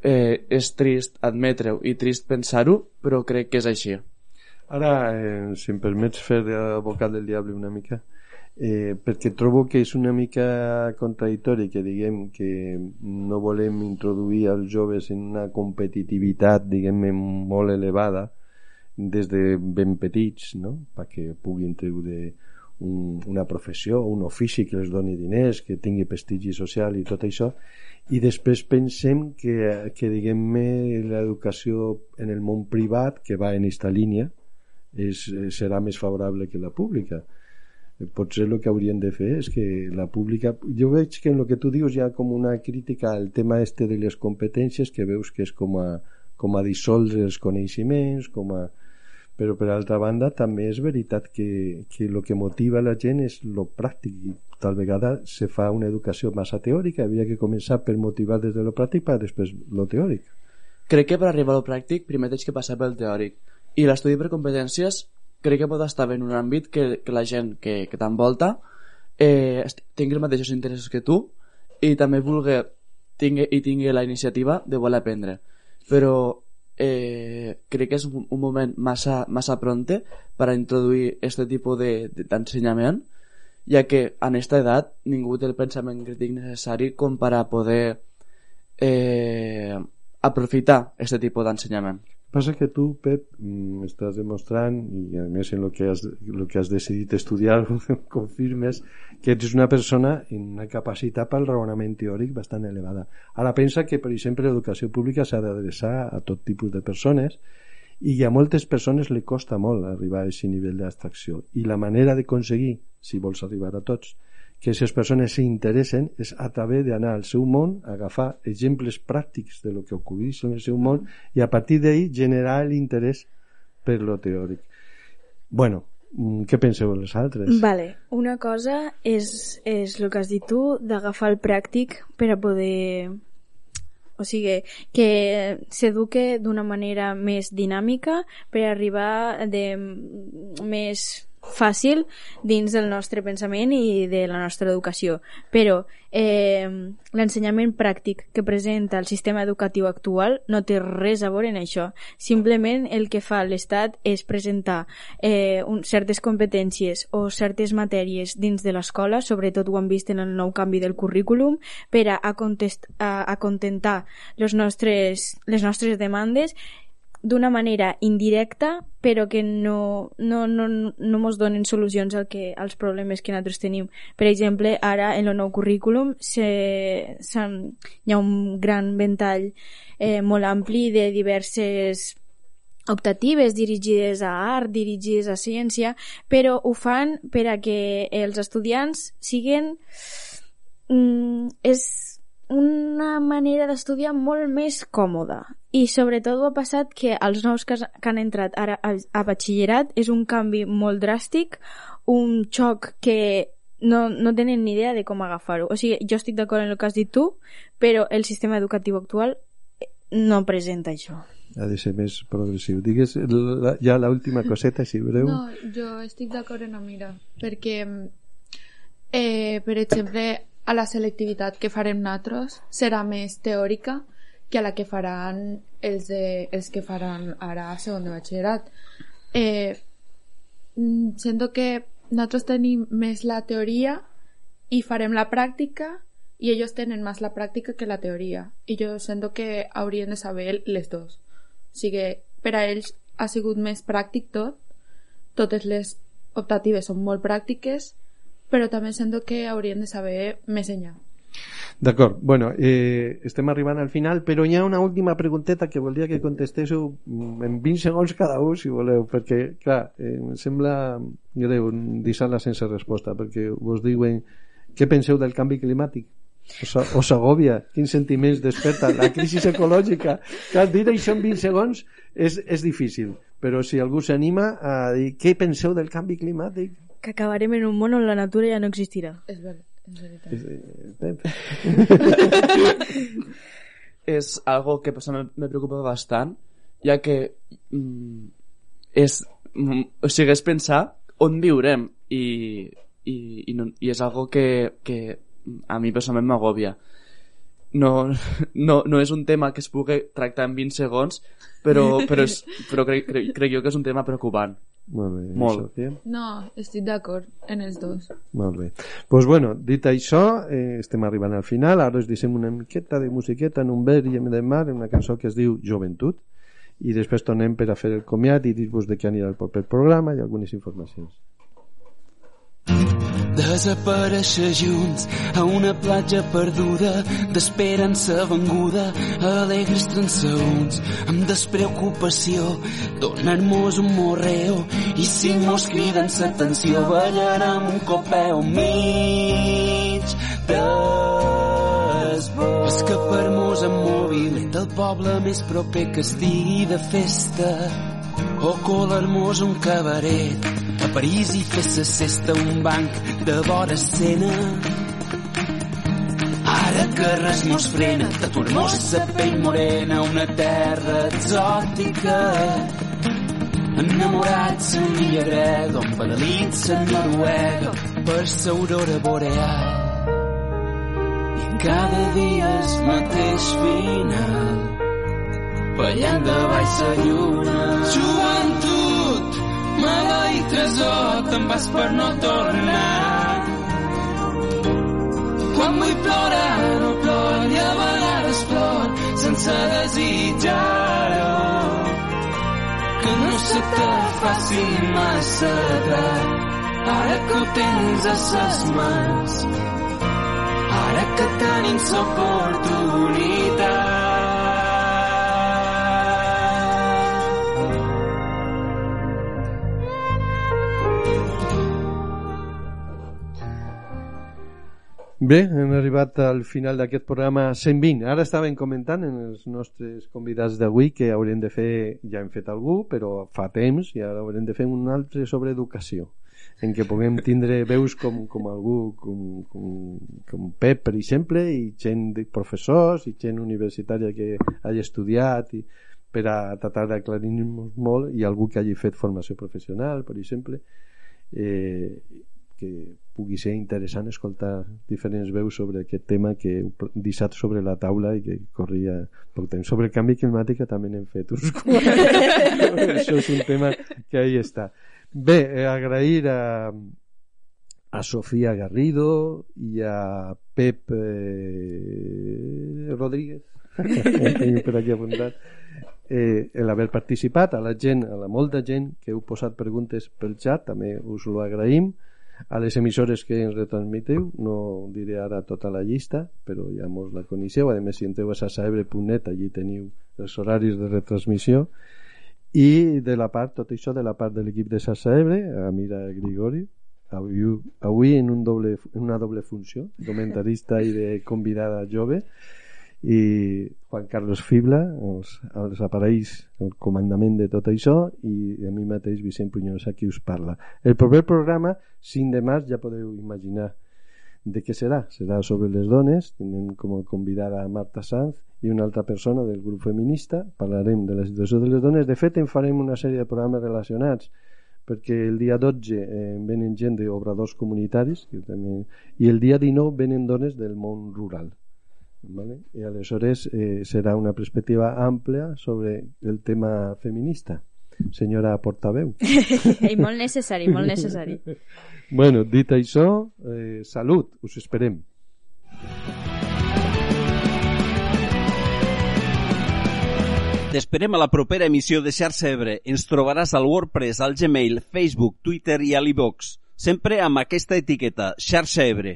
Eh, és trist admetre-ho i trist pensar-ho però crec que és així ara eh, si em permets fer abocat del diable una mica eh, perquè trobo que és una mica contradictori que diguem que no volem introduir els joves en una competitivitat diguem molt elevada des de ben petits no? perquè puguin treure un, una professió, un ofici que els doni diners, que tingui prestigi social i tot això i després pensem que, que diguem-ne l'educació en el món privat que va en aquesta línia és, serà més favorable que la pública. Potser el que haurien de fer és que la pública... Jo veig que en el que tu dius hi ha com una crítica al tema este de les competències que veus que és com a, com a dissoldre els coneixements, com a... Però per altra banda també és veritat que, que el que motiva la gent és lo pràctic. I tal vegada se fa una educació massa teòrica. Havia que començar per motivar des de lo pràctic per després lo teòric. Crec que per arribar a lo pràctic primer tens que passar pel teòric. I l'estudi per competències crec que pot estar bé en un àmbit que, que la gent que, que t'envolta eh, tingui els mateixos interessos que tu i també vulgui tingui, i tingui la iniciativa de voler aprendre. Però eh, crec que és un, un moment massa, massa pronte per a introduir este tipus de- de- d'ensenyament ja que en esta edat ningú té el pensament crític necessari com per a poder eh, aprofitar este tipus d'ensenyament. Passa que tu, Pep, mm, estàs demostrant i a més en el que has, lo que has decidit estudiar confirmes que ets una persona amb una capacitat pel raonament teòric bastant elevada. Ara pensa que, per exemple, l'educació pública s'ha d'adreçar a tot tipus de persones i a moltes persones li costa molt arribar a aquest nivell d'abstracció i la manera d'aconseguir, si vols arribar a tots, que aquestes persones s'interessen és a través d'anar al seu món, agafar exemples pràctics de lo que ocorreix en el seu món i a partir d'ahí generar l'interès per lo teòric. Bueno, mm, què penseu els altres? Vale, una cosa és, és el que has dit tu, d'agafar el pràctic per a poder... O sigui, que s'eduque d'una manera més dinàmica per arribar de més fàcil dins del nostre pensament i de la nostra educació. Però eh, l'ensenyament pràctic que presenta el sistema educatiu actual no té res a veure en això. Simplement el que fa l'Estat és presentar eh, un, certes competències o certes matèries dins de l'escola, sobretot ho han vist en el nou canvi del currículum, per a, a, a, a contentar les nostres, les nostres demandes d'una manera indirecta però que no, no, no, no mos donen solucions al que, als problemes que nosaltres tenim. Per exemple, ara en el nou currículum se, se, hi ha un gran ventall eh, molt ampli de diverses optatives dirigides a art, dirigides a ciència, però ho fan per a que els estudiants siguen... Mm, és una manera d'estudiar molt més còmoda i sobretot ho ha passat que els nous que, que han entrat ara a, a batxillerat és un canvi molt dràstic un xoc que no, no tenen ni idea de com agafar-ho o sigui, jo estic d'acord en el que has dit tu però el sistema educatiu actual eh, no presenta això Ha de ser més progressiu. Digues la, ja l'última coseta, si breu. No, jo estic d'acord en la mira, perquè, eh, per exemple, a la selectivitat que farem nosaltres serà més teòrica que a la que faran els, de, els que faran ara a segon de batxillerat. Eh, mm, sento que nosaltres tenim més la teoria i farem la pràctica i ells tenen més la pràctica que la teoria. I jo sento que haurien de saber les dos. O sigui, per a ells ha sigut més pràctic tot, totes les optatives són molt pràctiques, però també sento que haurien de saber més enllà. D'acord, bueno, eh, estem arribant al final, però hi ha una última pregunteta que voldria que contestéssiu en 20 segons cada un, si voleu, perquè, clar, eh, em sembla greu deixar-la sense resposta, perquè vos diuen què penseu del canvi climàtic? Us, us agòbia? Quins sentiments desperta? La crisi ecològica? Clar, dir això en 20 segons és, és difícil, però si algú s'anima a dir què penseu del canvi climàtic? Que acabarem en un món on la natura ja no existirà És, ver és veritat. Eh, és algo que personalment me preocupa bastant, ja que mm, és, mm, o sigui, és pensar on viurem i, i, i, no, i és algo que, que a mi personalment m'agòbia. No, no, no és un tema que es pugui tractar en 20 segons, però, però, és, però crec, crec, crec jo que és un tema preocupant. Molt bé, Molt. Sofia. No, estic d'acord en els dos. Molt bé. Doncs pues bueno, dit això, eh, estem arribant al final. Ara us deixem una miqueta de musiqueta en un ver i de mar, una cançó que es diu Joventut, i després tornem per a fer el comiat i dir-vos de què anirà el proper programa i algunes informacions. Desaparèixer junts a una platja perduda d'esperança venguda alegres transeunts amb despreocupació donar-nos un morreo i si mos criden l'atenció ballarem un copeu mig d'esbós escapar-nos amb mobilet al poble més proper que estigui de festa o colar-nos un cabaret a París i fer sa cesta un banc de vora escena. Ara que res mos frena, tatuar-nos sa pell morena, una terra exòtica. Enamorats un dia grec, on penalitza Noruega per sa aurora boreal. I cada dia el mateix final, ballant de baix la lluna. Joventut, maleït tresor, te'n vas per no tornar. Quan vull plorar, no plor, i a vegades plor, sense desitjar-ho. Que no se te faci massa tard, ara que ho tens a ses mans. Ara que tenim l'oportunitat. Bé, hem arribat al final d'aquest programa 120. Ara estaven comentant en els nostres convidats d'avui que haurem de fer, ja hem fet algú, però fa temps, i ara haurem de fer un altre sobre educació en què puguem tindre veus com, com algú com, com, com Pep, per exemple, i gent de professors i gent universitària que hagi estudiat i per a tratar d'aclarir-nos molt i algú que hagi fet formació professional, per exemple, eh, que pugui ser interessant escoltar diferents veus sobre aquest tema que heu deixat sobre la taula i que corria poc temps. Sobre el canvi climàtic també n'hem fet uns. Això és un tema que ahí està. Bé, eh, agrair a, a Sofía Garrido i a Pep eh, Rodríguez tinc per aquí apuntat eh, l'haver participat a la gent, a la molta gent que heu posat preguntes pel xat també us ho agraïm a les emissores que ens retransmiteu no diré ara tota la llista però ja mos la coneixeu. A més si entreu a sasaebre.net allí teniu els horaris de retransmissió. I de la part, tot això de la part de l'equip de Sassa Ebre a Mira Grigori avui, avui en, un doble, en una doble funció documentarista i de convidada jove i Juan Carlos Fibla els, els aparells el comandament de tot això i a mi mateix Vicent Punyosa qui us parla el proper programa 5 de març ja podeu imaginar de què serà? Serà sobre les dones, tindrem com a convidada a Marta Sanz i una altra persona del grup feminista, parlarem de la situació de les dones. De fet, en farem una sèrie de programes relacionats perquè el dia 12 eh, venen gent d'obradors comunitaris que també... i el dia 19 venen dones del món rural. ¿Vale? I aleshores eh, serà una perspectiva àmplia sobre el tema feminista. Senyora portaveu. I molt necessari, molt necessari. Bueno, dit això, eh, salut, us esperem. T'esperem a la propera emissió de Xarxa Ebre. Ens trobaràs al WordPress, al Gmail, Facebook, Twitter i a l'iVox. Sempre amb aquesta etiqueta, Xarxa Ebre.